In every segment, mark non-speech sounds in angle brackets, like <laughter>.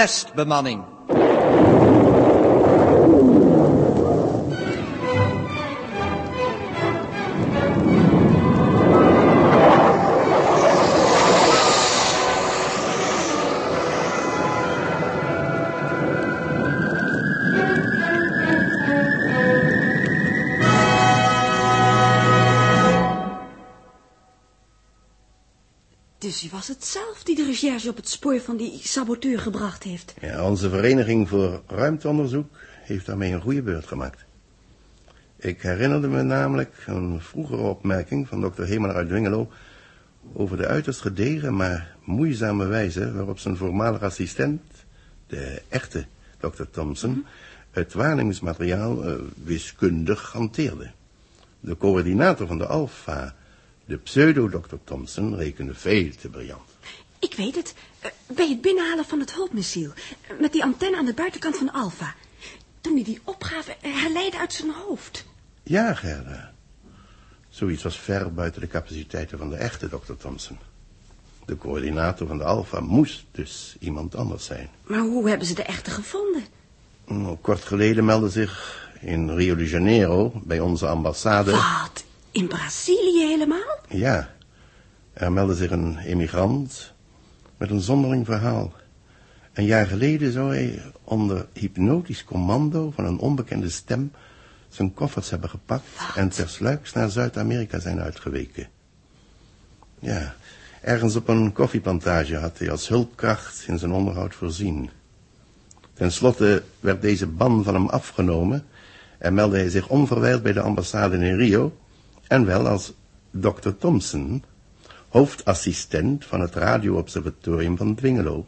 testbemanning. Recherche op het spoor van die saboteur gebracht heeft. Ja, onze vereniging voor ruimteonderzoek heeft daarmee een goede beurt gemaakt. Ik herinnerde me namelijk een vroegere opmerking van dokter Hemel uit Dwingelo over de uiterst gedegen, maar moeizame wijze waarop zijn voormalig assistent, de echte dokter Thompson, het waarnemingsmateriaal eh, wiskundig hanteerde. De coördinator van de Alpha, de pseudo-dokter Thompson, rekende veel te briljant. Ik weet het. eh, Bij het binnenhalen van het hulpmissiel. eh, Met die antenne aan de buitenkant van Alpha. Toen hij die opgave herleidde uit zijn hoofd. Ja, Gerda. Zoiets was ver buiten de capaciteiten van de echte dokter Thompson. De coördinator van de Alpha moest dus iemand anders zijn. Maar hoe hebben ze de echte gevonden? Nou, Kort geleden meldde zich in Rio de Janeiro bij onze ambassade... Wat? In Brazilië helemaal? Ja, er meldde zich een emigrant met een zonderling verhaal. Een jaar geleden zou hij onder hypnotisch commando van een onbekende stem zijn koffers hebben gepakt en tersluiks naar Zuid-Amerika zijn uitgeweken. Ja, ergens op een koffieplantage had hij als hulpkracht in zijn onderhoud voorzien. Ten slotte werd deze ban van hem afgenomen en meldde hij zich onverwijld bij de ambassade in Rio en wel als Dr. Thompson, hoofdassistent van het radioobservatorium van Dwingelo,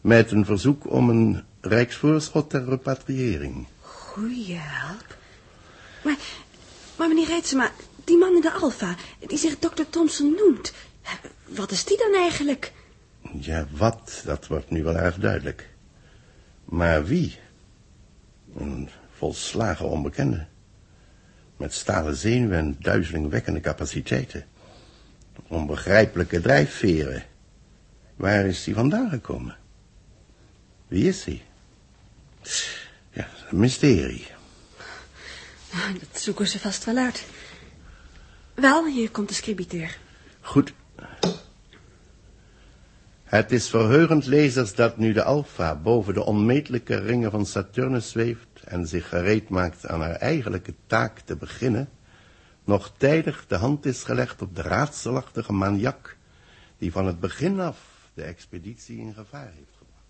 met een verzoek om een rijksvoorschot ter repatriëring. Goeie help. Maar, maar meneer Reitsema, die man in de Alpha, die zich Dr. Thompson noemt. Wat is die dan eigenlijk? Ja, wat, dat wordt nu wel erg duidelijk. Maar wie? Een volslagen onbekende. Met stalen zenuwen en duizelingwekkende capaciteiten. Onbegrijpelijke drijfveren. Waar is hij vandaan gekomen? Wie is hij? Ja, een mysterie. Dat zoeken ze vast wel uit. Wel, hier komt de scribiteur. Goed. Het is verheugend, lezers, dat nu de Alpha boven de onmetelijke ringen van Saturnus zweeft en zich gereed maakt aan haar eigenlijke taak te beginnen, nog tijdig de hand is gelegd op de raadselachtige maniak die van het begin af de expeditie in gevaar heeft gebracht.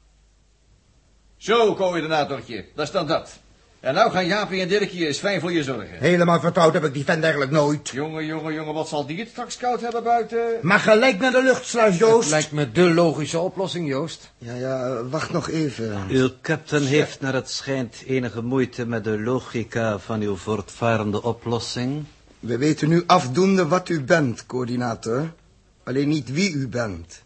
Zo, coördinatortje, dat is dan dat. En nou gaan Jaapie en Dirkje eens fijn voor je zorgen. Helemaal vertrouwd heb ik die vent eigenlijk nooit. Jongen, jongen, jongen, wat zal die het straks koud hebben buiten? Maar gelijk naar de luchtsluis, Joost. Lijkt me de logische oplossing, Joost. Ja, ja, wacht nog even. Uw captain heeft naar het schijnt enige moeite met de logica van uw voortvarende oplossing. We weten nu afdoende wat u bent, coördinator. Alleen niet wie u bent.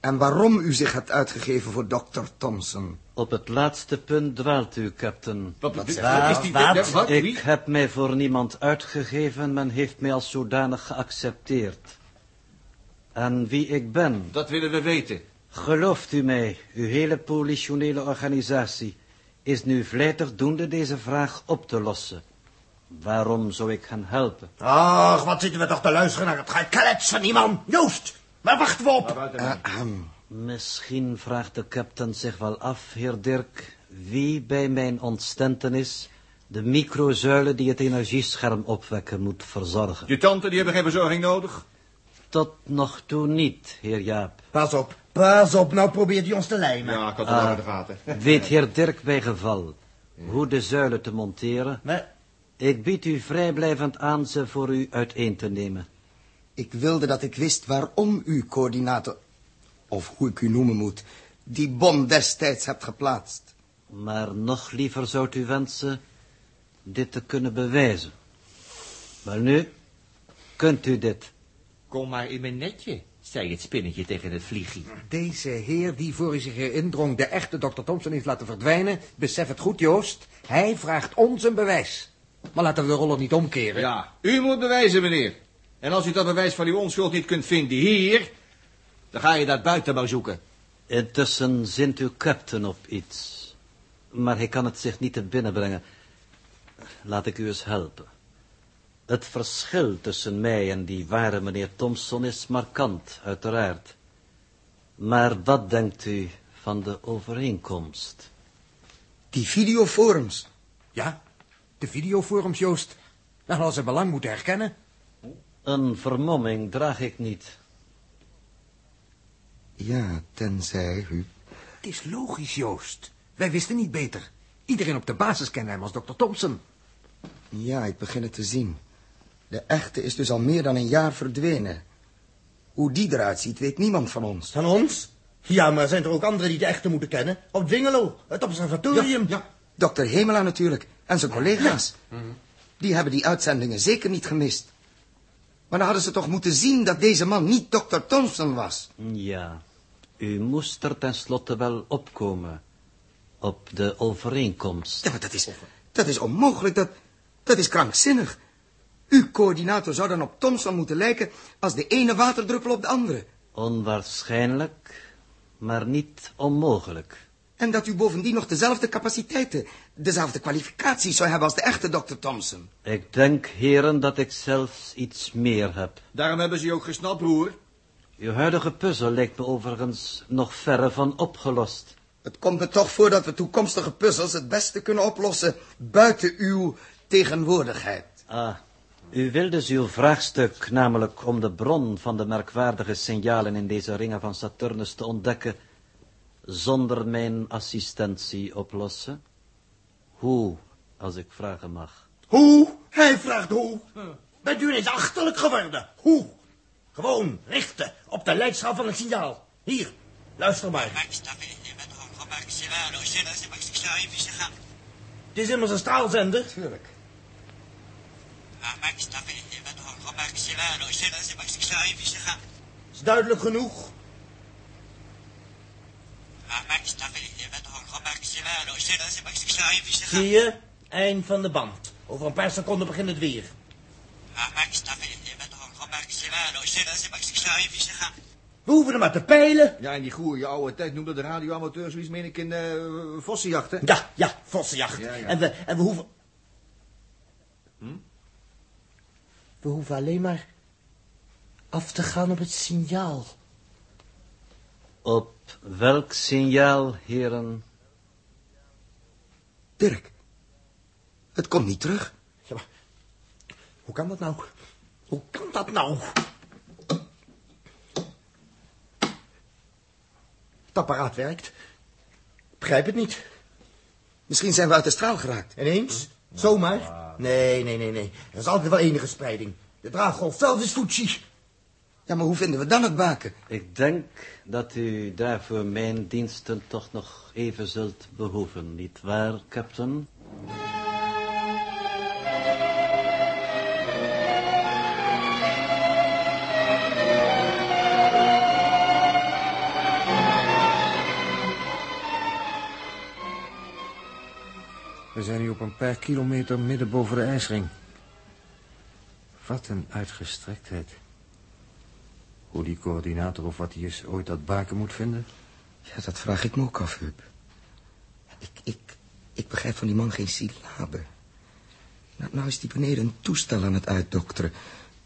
En waarom u zich hebt uitgegeven voor dokter Thompson. Op het laatste punt dwaalt u, captain. Wat, wat, is die... Wat? wat? Ik Wie? heb mij voor niemand uitgegeven, men heeft mij als zodanig geaccepteerd. En wie ik ben, Dat willen we weten. gelooft u mij, uw hele politionele organisatie is nu vlijtig doende deze vraag op te lossen. Waarom zou ik hen helpen? Ach, wat zitten we toch te luisteren naar het geklets van die man. Joost, waar wachten we op? Ahem. Misschien vraagt de captain zich wel af, heer Dirk, wie bij mijn ontstentenis de microzuilen die het energiescherm opwekken moet verzorgen. Je tante, die hebben geen verzorging nodig. Tot nog toe niet, heer Jaap. Pas op, pas op, nou probeert hij ons te lijmen. Ja, ik had het al in de gaten. Weet heer Dirk bij geval hoe de zuilen te monteren? Ik bied u vrijblijvend aan ze voor u uiteen te nemen. Ik wilde dat ik wist waarom u, coördinator, of hoe ik u noemen moet, die bom destijds hebt geplaatst. Maar nog liever zou u wensen dit te kunnen bewijzen. Wel nu, kunt u dit? Kom maar in mijn netje, zei het spinnetje tegen het vliegje. Deze heer die voor u zich indrong de echte dokter Thompson heeft laten verdwijnen, besef het goed, Joost. Hij vraagt ons een bewijs. Maar laten we de rollen niet omkeren. Ja, u moet bewijzen, meneer. En als u dat bewijs van uw onschuld niet kunt vinden hier... dan ga je dat buiten maar zoeken. Intussen zint uw captain op iets. Maar hij kan het zich niet te binnen brengen. Laat ik u eens helpen. Het verschil tussen mij en die ware meneer Thompson is markant, uiteraard. Maar wat denkt u van de overeenkomst? Die videoforums. Ja, de videoforums, Joost. Dan hadden ze belang moeten herkennen. Een vermomming draag ik niet. Ja, tenzij, Huub. Het is logisch, Joost. Wij wisten niet beter. Iedereen op de basis kende hem als dokter Thompson. Ja, ik begin het te zien. De echte is dus al meer dan een jaar verdwenen. Hoe die eruit ziet, weet niemand van ons. Van ons? Ja, maar zijn er ook anderen die de echte moeten kennen? Op Dwingelo, het observatorium. Ja. Dokter Hemela natuurlijk, en zijn collega's. Die hebben die uitzendingen zeker niet gemist. Maar dan hadden ze toch moeten zien dat deze man niet dokter Thompson was. Ja, u moest er tenslotte wel opkomen. Op de overeenkomst. Ja, maar dat is, dat is onmogelijk, dat, dat is krankzinnig. Uw coördinator zou dan op Thompson moeten lijken als de ene waterdruppel op de andere. Onwaarschijnlijk, maar niet onmogelijk. En dat u bovendien nog dezelfde capaciteiten, dezelfde kwalificaties zou hebben als de echte dokter Thompson. Ik denk, heren, dat ik zelfs iets meer heb. Daarom hebben ze je ook gesnapt, broer. Uw huidige puzzel lijkt me overigens nog verre van opgelost. Het komt me toch voor dat we toekomstige puzzels het beste kunnen oplossen buiten uw tegenwoordigheid. Ah, u wil dus uw vraagstuk, namelijk om de bron van de merkwaardige signalen in deze ringen van Saturnus te ontdekken, zonder mijn assistentie oplossen? Hoe, als ik vragen mag? Hoe? Hij vraagt hoe. Bent u ineens achterlijk geworden? Hoe? Gewoon richten op de leidschaal van het signaal. Hier, luister maar. Het is immers een straalzender. Tuurlijk. Is duidelijk genoeg. Zie je? Eind van de band. Over een paar seconden begint het weer. We hoeven hem maar te peilen. Ja, in die goeie oude tijd noemde de radioamateur zoiets, meen ik, in uh, vossenjachten. Ja, ja, vossenjacht. Ja, ja. En, we, en we hoeven... We hoeven alleen maar af te gaan op het signaal. Op welk signaal, heren? Dirk, het komt niet terug. Ja, maar hoe kan dat nou? Hoe kan dat nou? Het apparaat werkt. Ik begrijp het niet. Misschien zijn we uit de straal geraakt. Ineens? Zomaar? Nee, nee, nee, nee. Er is altijd wel enige spreiding. De draaggolf zelf is Fuji. Ja, maar hoe vinden we dan het baken? Ik denk dat u daarvoor mijn diensten toch nog even zult behoeven, niet waar, captain? We zijn nu op een paar kilometer midden boven de ijsring. Wat een uitgestrektheid. Hoe die coördinator of wat hij is ooit dat baken moet vinden? Ja, dat vraag ik me ook af, Huub. Ik, ik, ik begrijp van die man geen syllabe. Nou, nou is die beneden een toestel aan het uitdokteren.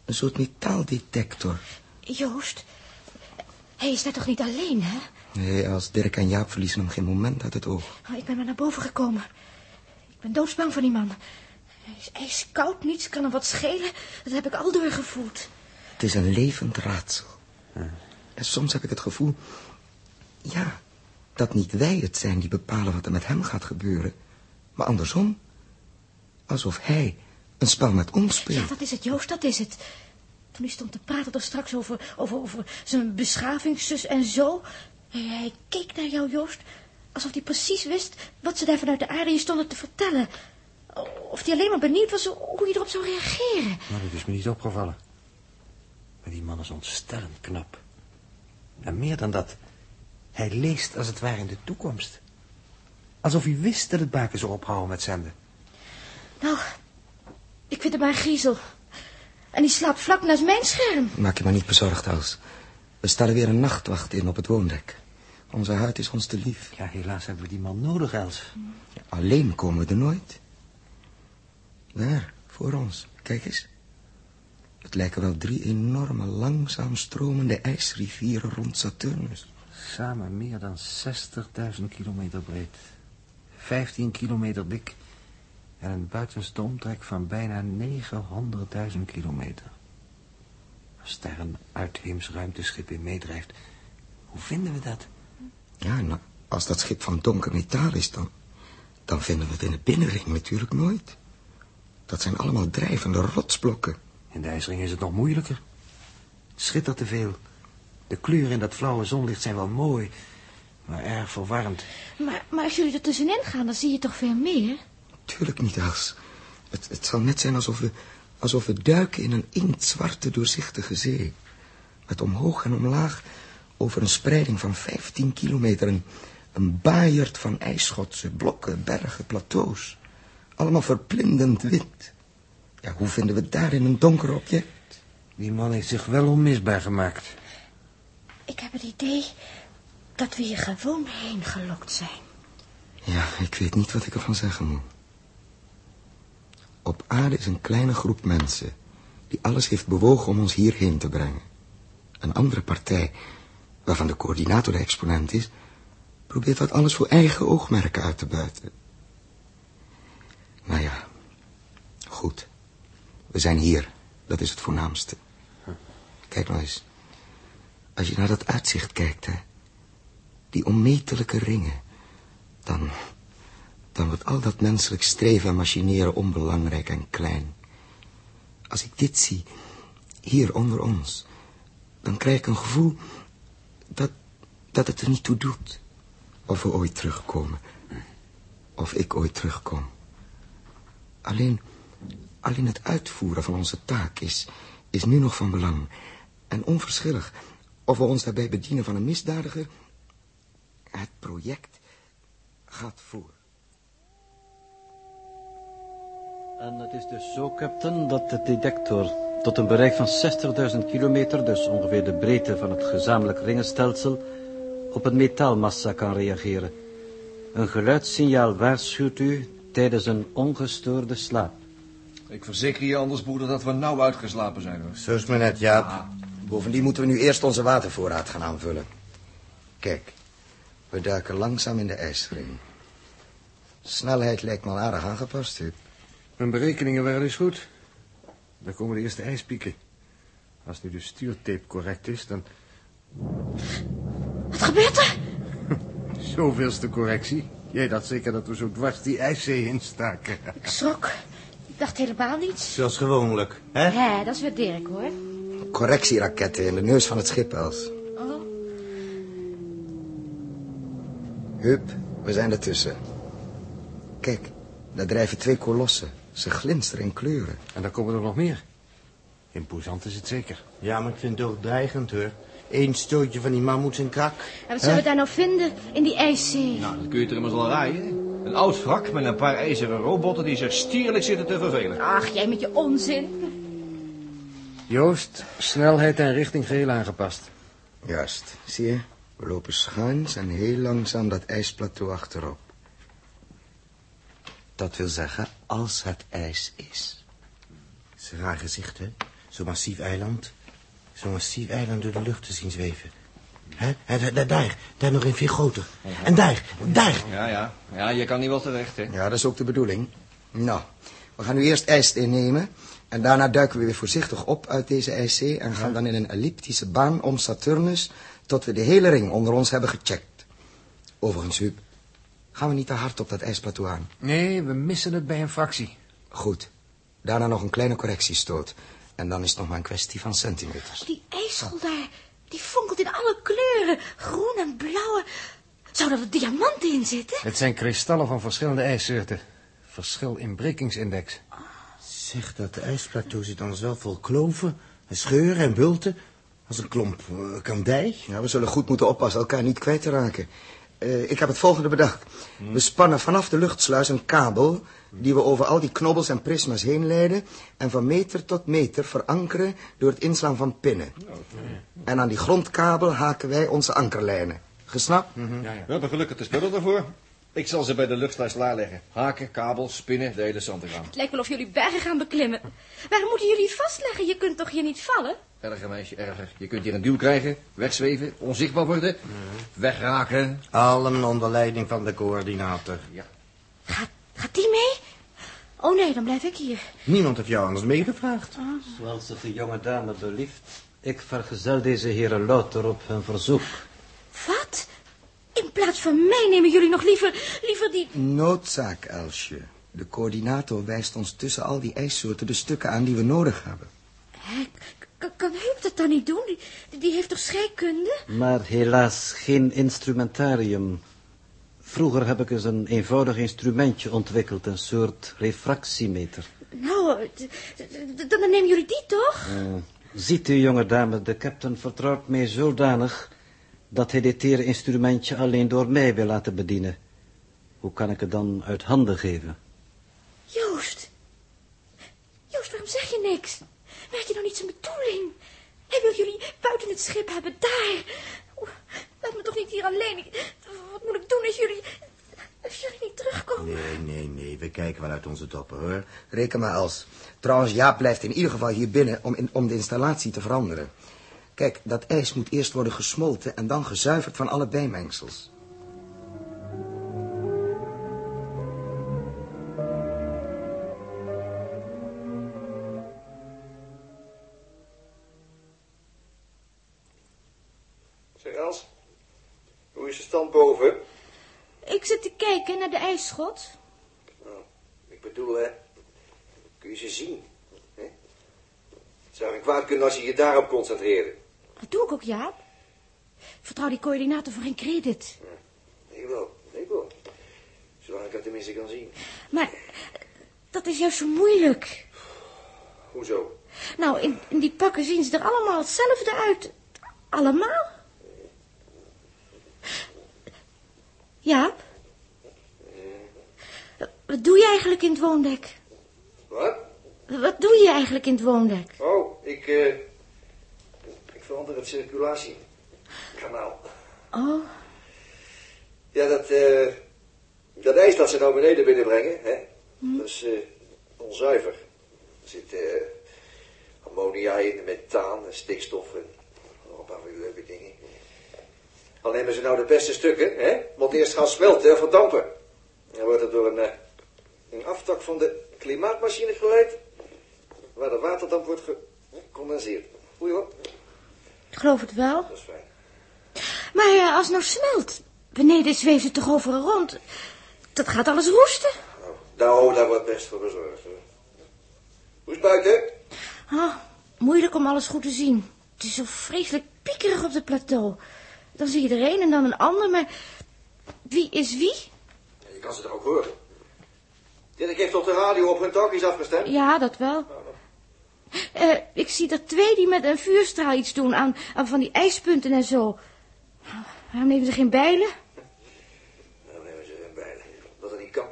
Een soort metaaldetector. Joost, hij is daar toch niet alleen, hè? Nee, als Dirk en Jaap verliezen hem geen moment uit het oog. Oh, ik ben maar naar boven gekomen. Ik ben doodsbang voor die man. Hij is ijskoud, niets kan hem wat schelen. Dat heb ik al doorgevoeld. Het is een levend raadsel. En soms heb ik het gevoel... Ja, dat niet wij het zijn die bepalen wat er met hem gaat gebeuren. Maar andersom. Alsof hij een spel met ons Ja, speelt. dat is het, Joost, dat is het. Toen hij stond te praten er straks over, over, over zijn beschavingszus en zo. Hij, hij keek naar jou, Joost, alsof hij precies wist wat ze daar vanuit de aarde je stonden te vertellen. Of hij alleen maar benieuwd was hoe je erop zou reageren. Nou, dat is me niet opgevallen. Maar die man is ontstellend knap. En meer dan dat. Hij leest als het ware in de toekomst. Alsof hij wist dat het baken zou ophouden met zenden. Nou, ik vind hem maar een griezel. En die slaapt vlak naast mijn scherm. Maak je maar niet bezorgd, Els. We stellen weer een nachtwacht in op het woondek. Onze huid is ons te lief. Ja, helaas hebben we die man nodig, Els. Alleen komen we er nooit. Daar, voor ons. Kijk eens. Het lijken wel drie enorme, langzaam stromende ijsrivieren rond Saturnus. Samen meer dan 60.000 kilometer breed. 15 kilometer dik. En een buitenste omtrek van bijna 900.000 kilometer. Als daar een uitheems ruimteschip in meedrijft, hoe vinden we dat? Ja, nou, als dat schip van donker metaal is, dan, dan vinden we het in de binnenring natuurlijk nooit. Dat zijn allemaal drijvende rotsblokken. In de ijsring is het nog moeilijker. Het schittert te veel. De kleuren in dat flauwe zonlicht zijn wel mooi, maar erg verwarrend. Maar, maar als jullie er tussenin gaan, dan zie je toch veel meer? Tuurlijk niet, Els. Het, het zal net zijn alsof we, alsof we duiken in een inktzwarte, doorzichtige zee. Met omhoog en omlaag over een spreiding van 15 kilometer... een, een baaierd van ijsschotsen, blokken, bergen, plateaus. Allemaal verblindend wit. Ja, hoe vinden we daar in een donker object? Die man heeft zich wel onmisbaar gemaakt. Ik heb het idee dat we hier gewoon heen gelokt zijn. Ja, ik weet niet wat ik ervan zeggen moet. Op aarde is een kleine groep mensen... die alles heeft bewogen om ons hierheen te brengen. Een andere partij, waarvan de coördinator de exponent is... probeert dat alles voor eigen oogmerken uit te buiten. Nou ja, goed. We zijn hier, dat is het voornaamste. Kijk nou eens. Als je naar dat uitzicht kijkt, hè. Die onmetelijke ringen. Dan, dan wordt al dat menselijk streven en machineren onbelangrijk en klein. Als ik dit zie, hier onder ons, dan krijg ik een gevoel dat, dat het er niet toe doet. Of we ooit terugkomen. Of ik ooit terugkom. Alleen, alleen het uitvoeren van onze taak is, is nu nog van belang. En onverschillig of we ons daarbij bedienen van een misdadiger. Het project gaat voor. En het is dus zo, captain, dat de detector tot een bereik van 60.000 kilometer, dus ongeveer de breedte van het gezamenlijk ringenstelsel, op een metaalmassa kan reageren. Een geluidssignaal waarschuwt u tijdens een ongestoorde slaap. Ik verzeker je anders, broeder, dat we nauw uitgeslapen zijn. Hoor. Zo is maar net, Jaap. Bovendien moeten we nu eerst onze watervoorraad gaan aanvullen. Kijk, we duiken langzaam in de ijsring. Snelheid lijkt me al aardig aangepast, Huub. Mijn berekeningen waren dus goed. Daar komen de eerste ijspieken. Als nu de stuurtape correct is, dan... Wat gebeurt er? <laughs> Zoveelste correctie. Jij dacht zeker dat we zo dwars die ijszee instaken. Ik schrok. Ik dacht helemaal niets. Zoals gewoonlijk, hè? Hé, dat is weer Dirk, hoor. Correctieraketten in de neus van het schip, Els. Oh, Huub, we zijn ertussen. Kijk, daar drijven twee kolossen. Ze glinsteren in kleuren. En dan komen er nog meer. Imposant is het zeker. Ja, maar ik vind het ook dreigend, hoor. Eén stootje van die mammoets en krak. en wat zullen we daar nou vinden in die ijszee? Nou, dat kun je er immers al rijden. Een oud wrak met een paar ijzeren robotten die zich stierlijk zitten te vervelen. Ach, jij met je onzin. Joost, snelheid en richting geheel aangepast. Juist, zie je? We lopen schuins en heel langzaam dat ijsplateau achterop. Dat wil zeggen, als het ijs is. Het is een raar gezicht, hè? Zo'n massief eiland. Zo'n massief eiland door de lucht te zien zweven. Hè? En da- da- daar, daar nog een veel groter. En daar, daar. Ja, ja. Ja, je kan niet wel terecht, hè. Ja, dat is ook de bedoeling. Nou, we gaan nu eerst ijs innemen. En daarna duiken we weer voorzichtig op uit deze ijszee... en gaan dan in een elliptische baan om Saturnus... tot we de hele ring onder ons hebben gecheckt. Overigens, Huub, gaan we niet te hard op dat ijsplateau aan. Nee, we missen het bij een fractie. Goed. Daarna nog een kleine correctiestoot. En dan is het nog maar een kwestie van centimeters. Die ijsschol daar, die fonkelt in alle kleuren. Groen en blauw. Zou er diamanten in zitten? Het zijn kristallen van verschillende ijssoorten. Verschil in brekingsindex. Zeg, dat ijsplateau zit anders wel vol kloven, en scheuren en bulten. Als een klomp uh, kandij. Ja, we zullen goed moeten oppassen elkaar niet kwijt te raken. Eh, ik heb het volgende bedacht. We spannen vanaf de luchtsluis een kabel... die we over al die knobbels en prisma's heen leiden... en van meter tot meter verankeren door het inslaan van pinnen. En aan die grondkabel haken wij onze ankerlijnen. Gesnapt? We hebben gelukkig de spullen ervoor. Ik zal ze bij de luchthuis klaarleggen. Haken, kabels, spinnen, de hele gaan. Het lijkt wel of jullie bergen gaan beklimmen. Waarom moeten jullie vastleggen? Je kunt toch hier niet vallen? Erger, meisje, erger. Je kunt hier een duw krijgen, wegzweven, onzichtbaar worden, wegraken. Allen onder leiding van de coördinator. Gaat, gaat die mee? Oh nee, dan blijf ik hier. Niemand heeft jou anders meegevraagd. Zoals het de jonge dame belieft. Ik vergezel deze heren louter op hun verzoek. Wat? In plaats van mij nemen jullie nog liever, liever die... Noodzaak, Elsje. De coördinator wijst ons tussen al die ijssoorten de stukken aan die we nodig hebben. K- kan Huub dat dan niet doen? Die, die heeft toch scheikunde? Maar helaas geen instrumentarium. Vroeger heb ik eens een eenvoudig instrumentje ontwikkeld, een soort refractiemeter. Nou, dan nemen jullie die toch? Eh, ziet u, jonge dame, de captain vertrouwt mij zodanig dat hij dit tere instrumentje alleen door mij wil laten bedienen. Hoe kan ik het dan uit handen geven? Joost. Joost, waarom zeg je niks? Merk je nou niet zijn bedoeling? Hij wil jullie buiten het schip hebben, daar. Laat me toch niet hier alleen. Ik- Wat moet ik doen als jullie... Als jullie niet terugkomen? Nee, nee, nee. We kijken wel uit onze doppen, hoor. Reken maar als. Trouwens, Jaap blijft in ieder geval hier binnen om, om de installatie te veranderen. Kijk, dat ijs moet eerst worden gesmolten en dan gezuiverd van alle bijmengsels. IJsschot. Nou, ik bedoel, hè, kun je ze zien? Hè? Het zou geen kwaad kunnen als je je daarop concentreerde. Dat doe ik ook, Jaap. Ik vertrouw die coördinator voor geen credit. Ik wel, ik wel. Zolang ik dat tenminste kan zien. Maar dat is juist zo moeilijk. Hoezo? Nou, in, in die pakken zien ze er allemaal hetzelfde uit. Allemaal. Jaap? Wat doe je eigenlijk in het woondek? Wat? Wat doe je eigenlijk in het woondek? Oh, ik, eh... ik verander het circulatiekanaal. Oh, Ja, dat, eh... dat ijs dat ze nou beneden binnenbrengen, hè? Dat is, eh, onzuiver. Er zit, eh... ammonia in, methaan, en stikstof en nog een paar van die leuke dingen. Al nemen ze nou de beste stukken, hè? Want eerst gaan smelten en verdampen. Dan wordt het door een, een aftak van de klimaatmachine geleid, waar de waterdamp wordt gecondenseerd. Goeie hoor, ik geloof het wel. dat is fijn. Maar ja, als het nou smelt, beneden zweeft het toch overal rond. Dat gaat alles roesten. Nou, nou, daar wordt best voor bezorgd. Hoor. Hoe is het buiten? Ah, moeilijk om alles goed te zien. Het is zo vreselijk piekerig op het plateau. Dan zie je er een en dan een ander, maar wie is wie? Je kan ze toch ook horen? Dit heeft op de radio op hun talkies afgestemd? Ja, dat wel. Eh, ik zie er twee die met een vuurstraal iets doen aan, aan van die ijspunten en zo. Waarom nemen ze geen bijlen? Nou nemen ze hun bijlen. Dat het niet kan.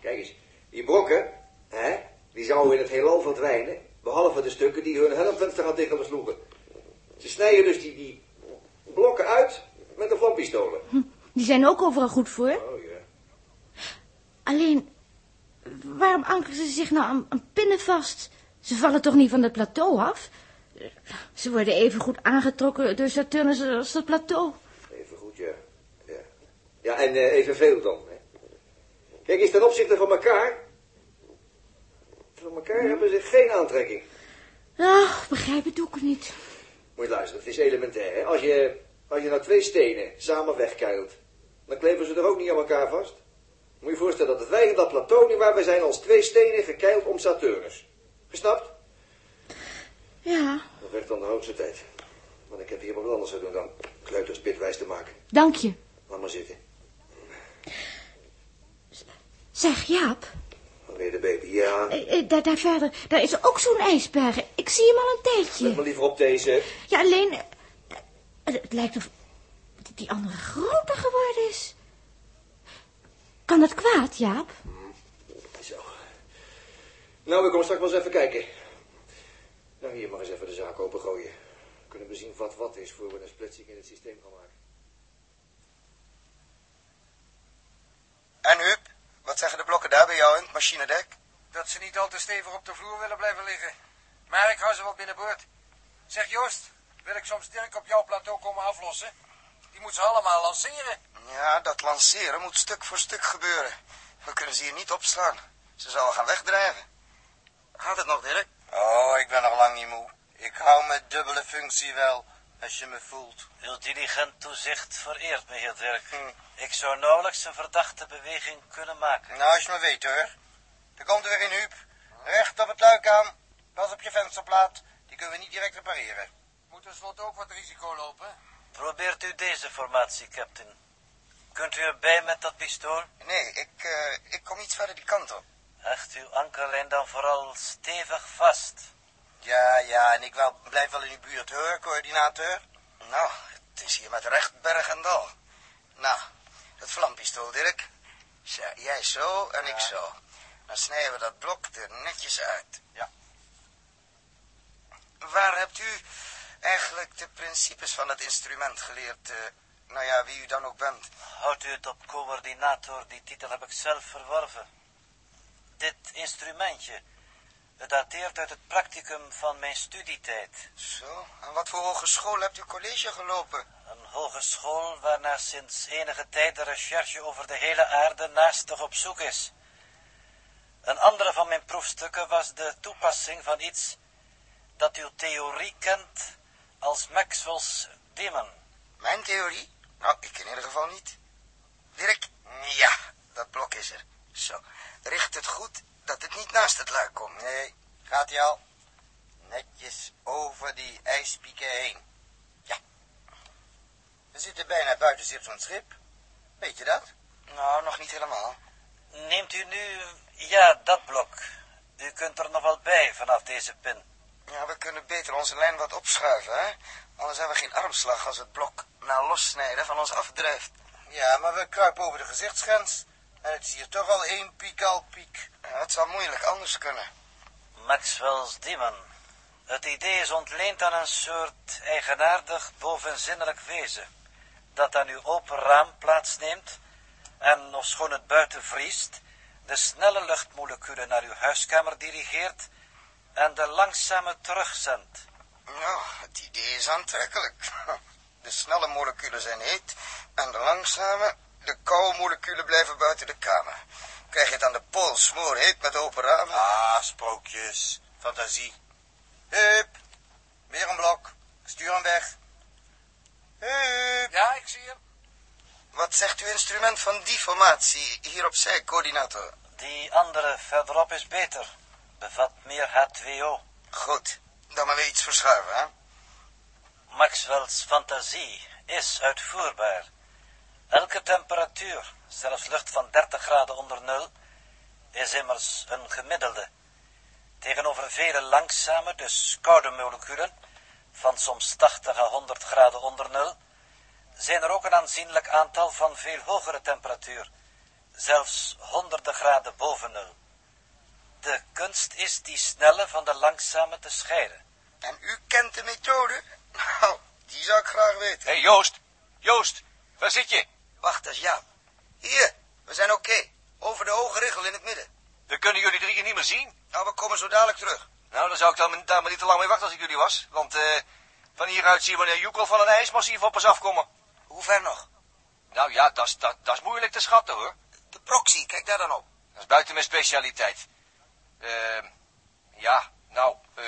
Kijk eens, die brokken, hè, die zouden in het heelal verdwijnen. Behalve de stukken die hun helmvenster gaan dichtbesloegen. Ze snijden dus die, die blokken uit met de vlampistolen. Die zijn ook overal goed voor. Oh ja. Alleen, waarom ankeren ze zich nou aan, aan pinnen vast? Ze vallen toch niet van het plateau af? Ze worden even goed aangetrokken door Saturnus als dat plateau. Even goed, ja. Ja, ja en eh, evenveel dan. Hè. Kijk eens ten opzichte van elkaar. Van elkaar hebben ze geen aantrekking. Doe ik het niet. Moet je luisteren, het is elementair. Hè? Als, je, als je nou twee stenen samen wegkuilt, dan kleven ze er ook niet aan elkaar vast. Moet je je voorstellen dat wij in dat plateau nu waar wij zijn als twee stenen gekeild om Saturnus. Gesnapt? Ja, Dat werd dan de hoogste tijd. Want ik heb hier wat anders te doen dan kleuters pitwijs te maken. dank je. Laat maar zitten. Zeg, Jaap, Wanneer de baby, ja. eh, eh, daar, daar verder, daar is ook zo'n ijsberg. Ik zie hem al een Let tijdje. maar liever op deze. Ja, alleen, eh, het lijkt of die andere groter geworden is. Kan dat kwaad, Jaap? Zo. Nou, ik kom straks wel eens even kijken. Nou, hier mag eens even de zaak opengooien. Kunnen we zien wat wat is voor we een splitsing in het systeem gaan maken. En Huub, wat zeggen de blokken daar bij jou in het machinedek? Dat ze niet al te stevig op de vloer willen blijven liggen. Maar ik hou ze wel binnenboord. Zeg Joost, wil ik soms Dirk op jouw plateau komen aflossen? Die moet ze allemaal lanceren. Ja, dat lanceren moet stuk voor stuk gebeuren. We kunnen ze hier niet opslaan. Ze zal gaan wegdrijven. Gaat het nog, Dirk? Oh, ik ben nog lang niet moe. Ik hou mijn dubbele functie wel, als je me voelt. Uw diligent toezicht vereert me, heer Dirk. Ik zou nauwelijks een verdachte beweging kunnen maken. Nou, als je me weet hoor. Er komt er weer een Huub. Recht op het luik aan. Pas op je vensterplaat. Die kunnen we niet direct repareren. Moet tenslotte ook wat risico lopen. Probeert u deze formatie, captain. Kunt u erbij met dat pistool? Nee, ik, eh, ik kom iets verder die kant op. Hecht uw ankerlijn dan vooral stevig vast. Ja, ja, en ik wel, blijf wel in uw buurt hoor, coördinator. Nou, het is hier met recht berg en dal. Nou, het vlampistool, Dirk. Zo, jij zo en ik zo. Dan snijden we dat blok er netjes uit. Ja. Waar hebt u eigenlijk de principes van het instrument geleerd? eh, nou ja, wie u dan ook bent. Houdt u het op coördinator, die titel heb ik zelf verworven. Dit instrumentje, het dateert uit het practicum van mijn studietijd. Zo, en wat voor hogeschool hebt u college gelopen? Een hogeschool waarnaar sinds enige tijd de recherche over de hele aarde naastig op zoek is. Een andere van mijn proefstukken was de toepassing van iets dat uw theorie kent als Maxwell's demon. Mijn theorie? Nou, ik in ieder geval niet. Dirk? Ja, dat blok is er. Zo, richt het goed dat het niet naast het luik komt. Nee, gaat hij al? Netjes over die ijspieken heen. Ja. We zitten bijna buiten zicht van het schip. Weet je dat? Nou, nog niet helemaal. Neemt u nu, ja, dat blok. U kunt er nog wel bij vanaf deze pin. Ja, we kunnen beter onze lijn wat opschuiven, hè? Anders hebben we geen armslag als het blok na lossnijden van ons afdrijft. Ja, maar we kruipen over de gezichtsgrens. En het is hier toch al één piek al piek. Ja, het zal moeilijk anders kunnen. Maxwell's demon. Het idee is ontleend aan een soort eigenaardig bovenzinnelijk wezen, dat aan uw open raam plaatsneemt en, ofschoon het buiten vriest, de snelle luchtmoleculen naar uw huiskamer dirigeert en de langzame terugzendt. Nou, het idee is aantrekkelijk. <laughs> De snelle moleculen zijn heet en de langzame, de koude moleculen blijven buiten de kamer. Krijg je het aan de pool smoorheet met open ramen? Ah, sprookjes. Fantasie. Hup. Weer een blok. Stuur hem weg. Hup. Ja, ik zie hem. Wat zegt uw instrument van die formatie hier opzij, coördinator? Die andere verderop is beter, bevat meer H2O. Goed, dan maar weer iets verschuiven, hè? Maxwell's fantasie is uitvoerbaar. Elke temperatuur, zelfs lucht van 30 graden onder nul, is immers een gemiddelde. Tegenover vele langzame, dus koude moleculen, van soms 80 à 100 graden onder nul, zijn er ook een aanzienlijk aantal van veel hogere temperatuur, zelfs honderden graden boven nul. De kunst is die snelle van de langzame te scheiden. En u kent de methode? Nou, die zou ik graag weten. Hé, hey, Joost. Joost, waar zit je? Wacht, dat is Jaap. Hier, we zijn oké. Over de hoge richel in het midden. We kunnen jullie drieën niet meer zien. Nou, we komen zo dadelijk terug. Nou, dan zou ik dan, daar maar niet te lang mee wachten als ik jullie was. Want eh, van hieruit zien we meneer Joekel van een ijsmassief op ons afkomen. Hoe ver nog? Nou ja, dat is moeilijk te schatten, hoor. De proxy, kijk daar dan op. Dat is buiten mijn specialiteit. Eh, ja, nou, eh,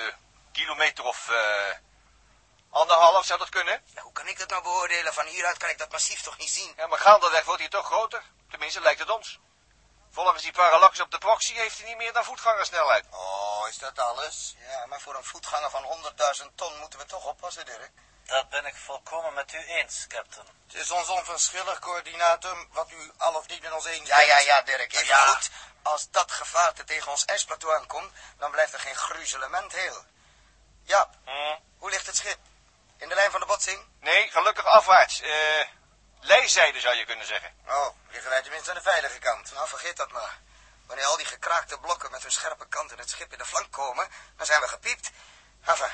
kilometer of eh, anderhalf zou dat kunnen. Ja, hoe kan ik dat nou beoordelen? Van hieruit kan ik dat massief toch niet zien? Ja, maar gaandeweg wordt hij toch groter. Tenminste, lijkt het ons. Volgens die parallax op de proxy heeft hij niet meer dan voetgangersnelheid. Oh, is dat alles? Ja, maar voor een voetganger van 100.000 ton moeten we toch oppassen, Dirk. Dat ben ik volkomen met u eens, captain. Het is ons onverschillig, coördinator, wat u al of niet met ons eens Ja, bent. ja, ja, Dirk, even Ja. goed. Als dat gevaarte tegen ons ijsplateau aankomt, dan blijft er geen gruzelement heel. Jaap, Hm? hoe ligt het schip? In de lijn van de botsing? Nee, gelukkig afwaarts. Eh, lijzijde zou je kunnen zeggen. Oh, liggen wij tenminste aan de veilige kant. Nou, vergeet dat maar. Wanneer al die gekraakte blokken met hun scherpe kant in het schip in de flank komen, dan zijn we gepiept. Enfin,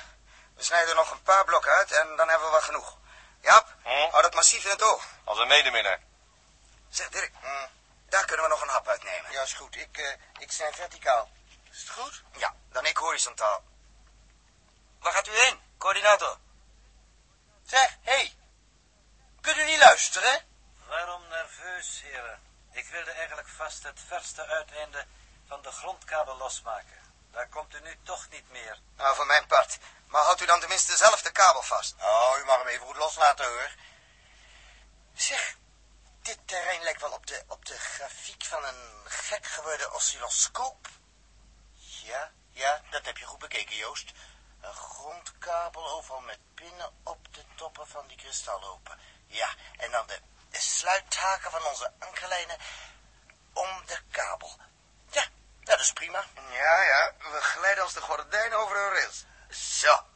we snijden er nog een paar blokken uit en dan hebben we wel genoeg. Jaap, Hm? hou dat massief in het oog. Als een medeminnaar. Zeg, Dirk, Hm. Daar kunnen we nog een hap uitnemen. Ja, is goed. Ik, eh ik snij verticaal. Is het goed? Ja, dan ik horizontaal. Waar gaat u heen, coördinator? Zeg, hé. Hey. Kunt u niet luisteren? Waarom nerveus, heren? Ik wilde eigenlijk vast het verste uiteinde van de grondkabel losmaken. Daar komt u nu toch niet meer. Nou, voor mijn part. Maar houdt u dan tenminste zelf de kabel vast. Oh, u mag hem even goed loslaten, hoor. Zeg, dit terrein lijkt wel op de, op de grafiek van een gek geworden oscilloscoop. Ja, ja, dat heb je goed bekeken, Joost. Een grondkabel overal met pinnen op de toppen van die kristallopen. Ja, en dan de, de sluithaken van onze ankerlijnen om de kabel. Ja, dat is prima. Ja, ja, we glijden als de gordijn over een rails. Zo,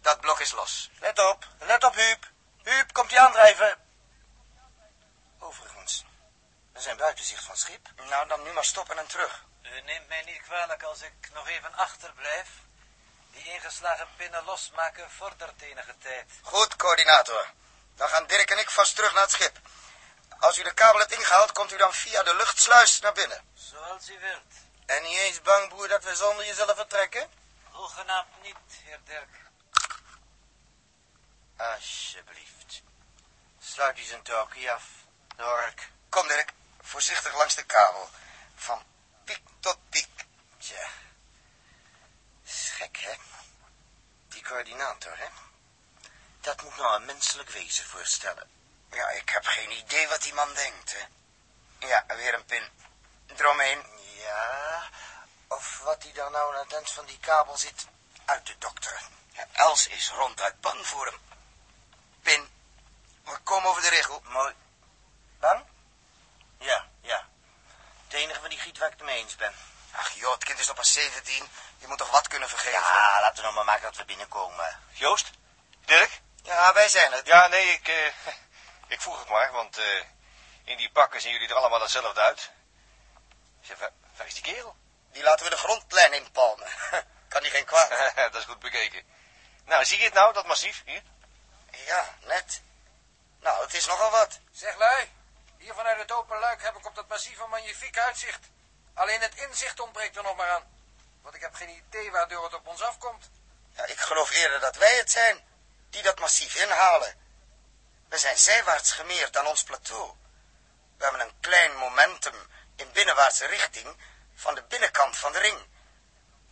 dat blok is los. Let op, let op, Huub. Huub, komt hij aandrijven? Overigens, we zijn buiten zicht van het schip. Nou, dan nu maar stoppen en terug. U neemt mij niet kwalijk als ik nog even achterblijf. Die ingeslagen pinnen losmaken vordert enige tijd. Goed, coördinator. Dan gaan Dirk en ik vast terug naar het schip. Als u de kabel hebt ingehaald, komt u dan via de luchtsluis naar binnen. Zoals u wilt. En niet eens bang, boer, dat we zonder je zullen vertrekken? Hoegenaamd niet, heer Dirk. Alsjeblieft. Sluit die zijn touwkie af, Dork. Kom, Dirk. Voorzichtig langs de kabel. Van piek tot piek. Tja. Gek, hè? Die coördinator, hè? Dat moet nou een menselijk wezen voorstellen. Ja, ik heb geen idee wat die man denkt, hè. Ja, weer een pin. Eromheen. Ja, of wat hij dan nou aan het eind van die kabel zit uit te dokteren. Ja, Els is ronduit bang voor hem. Pin. We komen over de regel. Mooi. Bang? Ja, ja. Het enige van die giet waar ik het mee eens ben. Ach joh, het kind is nog pas 17. Je moet toch wat kunnen vergeven? Ja, laten we nog maar maken dat we binnenkomen. Joost? Dirk? Ja, wij zijn het. Ja, nee, ik, eh, <laughs> ik vroeg het maar, want eh, in die pakken zien jullie er allemaal hetzelfde uit. Zeg, waar, waar is die kerel? Die laten we de grondlijn inpalmen. <laughs> kan die geen kwaad. <laughs> dat is goed bekeken. Nou, zie je het nou, dat massief, hier? Ja, net. Nou, het is nogal wat. Zeg lui, hier vanuit het open luik heb ik op dat massief een magnifiek uitzicht. Alleen het inzicht ontbreekt er nog maar aan. Want ik heb geen idee waardoor het op ons afkomt. Ja, ik geloof eerder dat wij het zijn die dat massief inhalen. We zijn zijwaarts gemeerd aan ons plateau. We hebben een klein momentum in binnenwaartse richting van de binnenkant van de ring.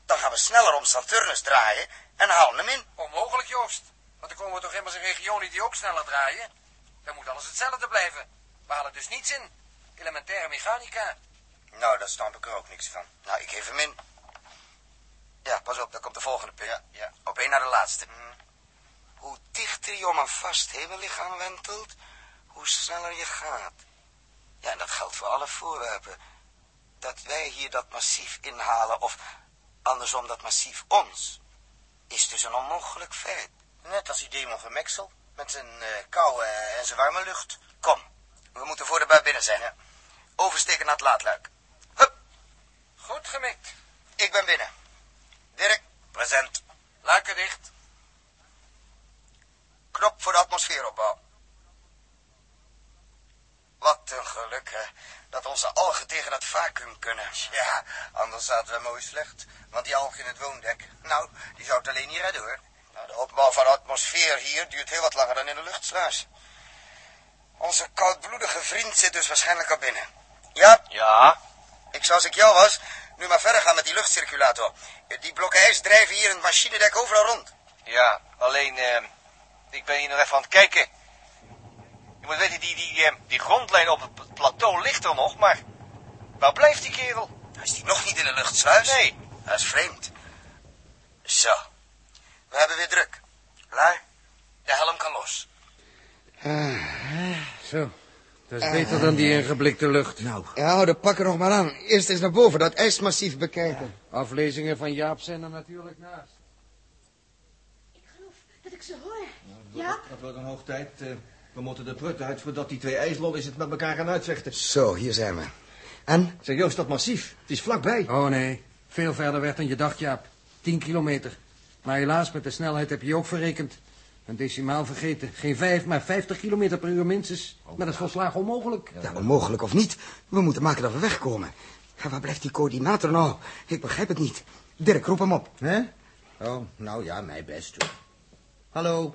Dan gaan we sneller om Saturnus draaien en halen hem in. Onmogelijk, Joost. Want dan komen we toch immers in regionen die ook sneller draaien. Dan moet alles hetzelfde blijven. We halen dus niets in. Elementaire mechanica. Nou, daar snap ik er ook niks van. Nou, ik geef hem in. Ja, pas op, daar komt de volgende punt. Ja, ja. Op één naar de laatste. Hoe dichter je om een vast hemellichaam wentelt, hoe sneller je gaat. Ja, en dat geldt voor alle voorwerpen. Dat wij hier dat massief inhalen, of andersom dat massief ons, is dus een onmogelijk feit. Net als die demon van Mexel. Met zijn eh, koude en zijn warme lucht. Kom, we moeten voor de bui binnen zijn. Ja. Oversteken naar het laadluik. Hup, Goed gemikt. ik ben binnen. Dirk, present. Luiken dicht. Knop voor de atmosfeeropbouw. Wat een geluk, hè. Dat onze algen tegen dat vacuüm kunnen. Ja, anders zaten we mooi slecht. Want die alg in het woondek, nou, die zou het alleen niet redden, hoor. Nou, de opbouw van de atmosfeer hier duurt heel wat langer dan in de luchtsluis. Onze koudbloedige vriend zit dus waarschijnlijk al binnen. Ja, Ja. ik zou als ik jou was, nu maar verder gaan met die luchtcirculator. Die blokken ijs drijven hier in het machinedek overal rond. Ja, alleen, eh, ik ben hier nog even aan het kijken. Je moet weten, die, die, eh, die grondlijn op het plateau ligt er nog, maar waar blijft die kerel? Is die nog niet in de luchtsluis? Nee. Dat is vreemd. Zo, we hebben weer druk. Lui, de helm kan los. Zo, dat is beter dan die ingeblikte lucht. Nou. Ja, de pak er nog maar aan. Eerst eens naar boven, dat ijsmassief bekijken. Aflezingen van Jaap zijn er natuurlijk naast. Ik geloof dat ik ze hoor. Ja? Dat wordt een hoog tijd. eh, we moeten de prut uit voordat die twee ijslollies het met elkaar gaan uitvechten. Zo, hier zijn we. En? Zeg Joost, dat massief. Het is vlakbij. Oh nee, veel verder weg dan je dacht, Jaap. Tien kilometer. Maar helaas, met de snelheid heb je ook verrekend. Een decimaal vergeten. Geen vijf, maar vijftig kilometer per uur minstens. Maar dat is volslagen onmogelijk. Ja, onmogelijk of niet. We moeten maken dat we wegkomen. Waar blijft die coördinator nou? Ik begrijp het niet. Dirk, roep hem op. Hè? Oh, nou ja, mij best hoor. Hallo?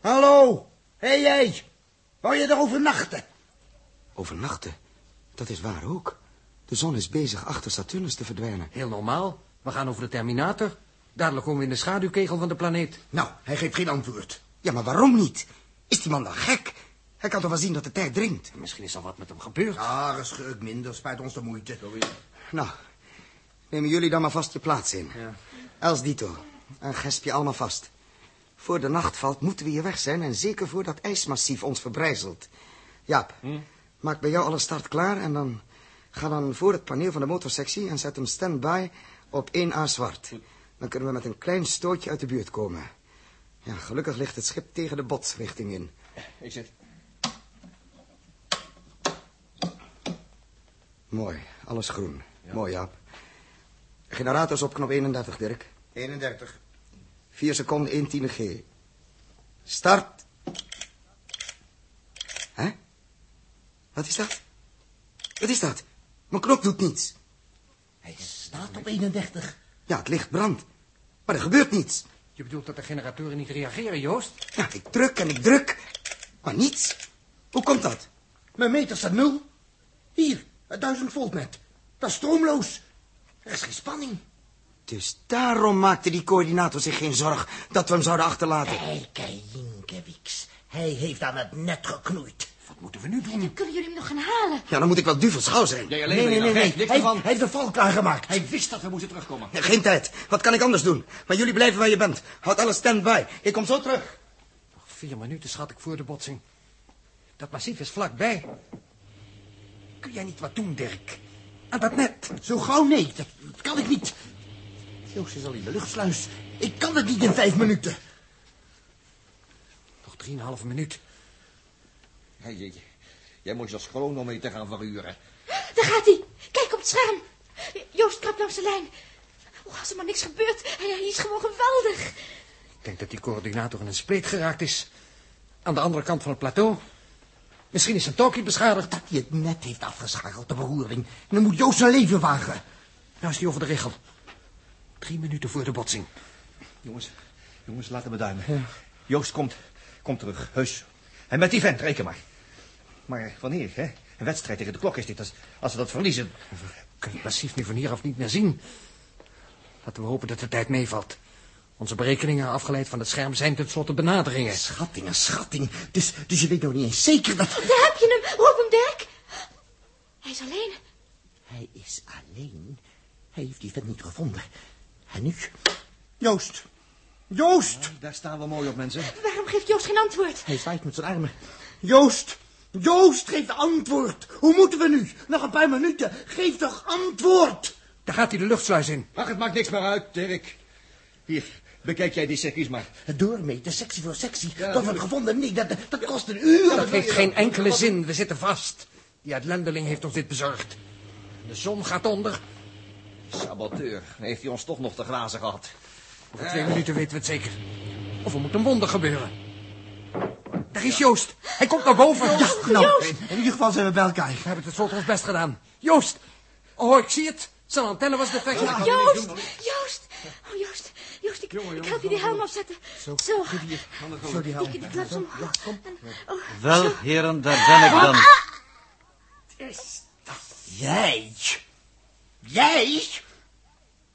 Hallo? Hé hey, jij? Wou je er overnachten? Overnachten? Dat is waar ook. De zon is bezig achter Saturnus te verdwijnen. Heel normaal. We gaan over de Terminator. Dadelijk komen we in de schaduwkegel van de planeet. Nou, hij geeft geen antwoord. Ja, maar waarom niet? Is die man dan gek? Hij kan toch wel zien dat de tijd dringt? Misschien is er wat met hem gebeurd. Ah, een scheuk minder. Spijt ons de moeite. Nou, nemen jullie dan maar vast je plaats in. Ja. Els Dito, en gesp je allemaal vast. Voor de nacht valt moeten we hier weg zijn... en zeker voor dat ijsmassief ons verbrijzelt. Jaap, Hm? maak bij jou alle start klaar... en dan ga dan voor het paneel van de motorsectie... en zet hem stand-by op 1A zwart. Dan kunnen we met een klein stootje uit de buurt komen. Ja, gelukkig ligt het schip tegen de botsrichting in. Ik zit. Mooi, alles groen. Mooi, Jaap. Generators op knop 31, Dirk. 31. 4 seconden, 1 tiende G. Start. Hè? Wat is dat? Wat is dat? Mijn knop doet niets. Hij staat op 31. Ja, het licht brandt. Maar er gebeurt niets. Je bedoelt dat de generatoren niet reageren, Joost? Ja, ik druk en ik druk. Maar niets. Hoe komt dat? Mijn meter staat nul. Hier, het 1000 volt net. Dat is stroomloos. Er is geen spanning. Dus daarom maakte die coördinator zich geen zorg dat we hem zouden achterlaten. Kijk, Jinkewiks. Hij heeft aan het net geknoeid. Wat moeten we nu doen? Kunnen jullie hem nog gaan halen? Ja, dan moet ik wel duvelsgauw zijn. Nee, nee, nee. nee. Hij, hij heeft de val klaargemaakt. Hij wist dat we moesten terugkomen. Ja, geen tijd. Wat kan ik anders doen? Maar jullie blijven waar je bent. Houd alles stand-by. Ik kom zo terug. Nog vier minuten schat ik voor de botsing. Dat massief is vlakbij. Kun jij niet wat doen, Dirk? Aan dat net. Zo gauw nee, dat, dat kan ik niet. Joost is al in de luchtsluis. Ik kan het niet in vijf minuten. Nog drieënhalve minuut. Hey, jij, jij moet je als chronometer gaan verhuren. Daar gaat hij. Kijk op het scherm. Joost krabt langs de lijn. Oh, als er maar niks gebeurt. Hij, hij is gewoon geweldig. Ik denk dat die coördinator in een spleet geraakt is. Aan de andere kant van het plateau. Misschien is zijn talkie beschadigd. Dat hij het net heeft afgeschakeld, de beroering. En dan moet Joost zijn leven wagen. Nou is hij over de regel. Drie minuten voor de botsing. Jongens, jongens, laten we duimen. Joost komt, komt terug, heus. En met die vent, reken maar. Maar wanneer, hè? Een wedstrijd tegen de klok is dit. Als, als we dat verliezen... We kunnen het massief nu van hieraf niet meer zien. Laten we hopen dat de tijd meevalt. Onze berekeningen, afgeleid van het scherm, zijn tenslotte benaderingen. Schattingen, schatting. Dus, dus je weet nog niet eens zeker dat... Daar heb je hem. Roep hem, Dirk. Hij is alleen. Hij is alleen. Hij heeft die vent niet gevonden. En nu? Joost. Joost! Daar staan we mooi op, mensen. Waarom geeft Joost geen antwoord? Hij zwaait met zijn armen. Joost! Joost, geef antwoord. Hoe moeten we nu? Nog een paar minuten. Geef toch antwoord. Daar gaat hij de luchtsluis in. Ach, het maakt niks meer uit, Dirk. Hier, bekijk jij die secties maar. Het doormeten, sectie voor sectie. dat wordt gevonden. Nee, dat, dat kost een uur. Dat heeft geen enkele zin. We zitten vast. Die uitlendeling heeft ons dit bezorgd. De zon gaat onder. Saboteur, heeft hij ons toch nog te grazen gehad. Over twee minuten weten we het zeker. Of er moet een wonder gebeuren. Daar is Joost. Hij komt naar boven. Ja, nou, in ieder geval zijn we bij elkaar. We hebben het tenslotte ons best gedaan. Joost. Oh, ik zie het. Zijn antenne was defect. Joost. Joost. Oh, Joost. Joost, ik, ik help je die helm afzetten. Zo. Zo. Zo die helm. Ik, ik klap hem. Ja, kom. Oh, Wel, heren, daar ben ik dan. Is dat jij? Jij?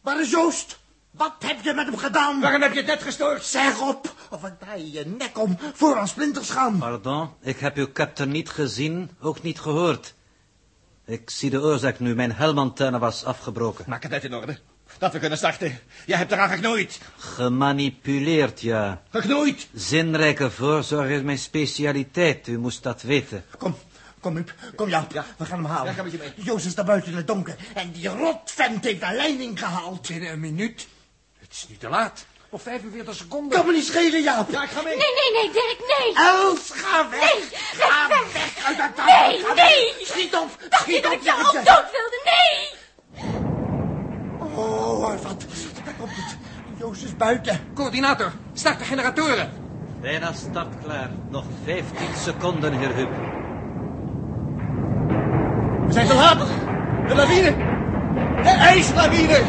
Waar is Joost? Wat heb je met hem gedaan? Waarom heb je het net gestoord? Zeg op, of ik draai je nek om voor aan splinters gaan. Pardon, ik heb uw captain niet gezien, ook niet gehoord. Ik zie de oorzaak nu, mijn helmantenne was afgebroken. Maak het net in orde. Dat we kunnen starten. Jij hebt eraan geknoeid. Gemanipuleerd, ja. Geknoeid? Zinrijke voorzorg is mijn specialiteit, u moest dat weten. Kom, kom Huub, kom Jaap, Ja. we gaan hem halen. Ja, ga met je mee. Joost is daar buiten in het donker en die rotvent heeft de leiding gehaald. Binnen een minuut. Het is niet te laat. Of 45 seconden. Kan me niet schelen, Jaap. Ja, ik ga mee. Nee, nee, nee, Dirk, nee. Els, ga weg. Nee, ga weg, weg. uit dat Nee, Ga nee. weg. Schiet op, Dacht je schiet dat op. ik ook je. dood wilde? Nee. Oh, wat, daar komt het. Joost is buiten. Coördinator, start de generatoren. Bijna startklaar. Nog 15 seconden, heer Huub. We zijn te laat. De lawine. De ijslawine.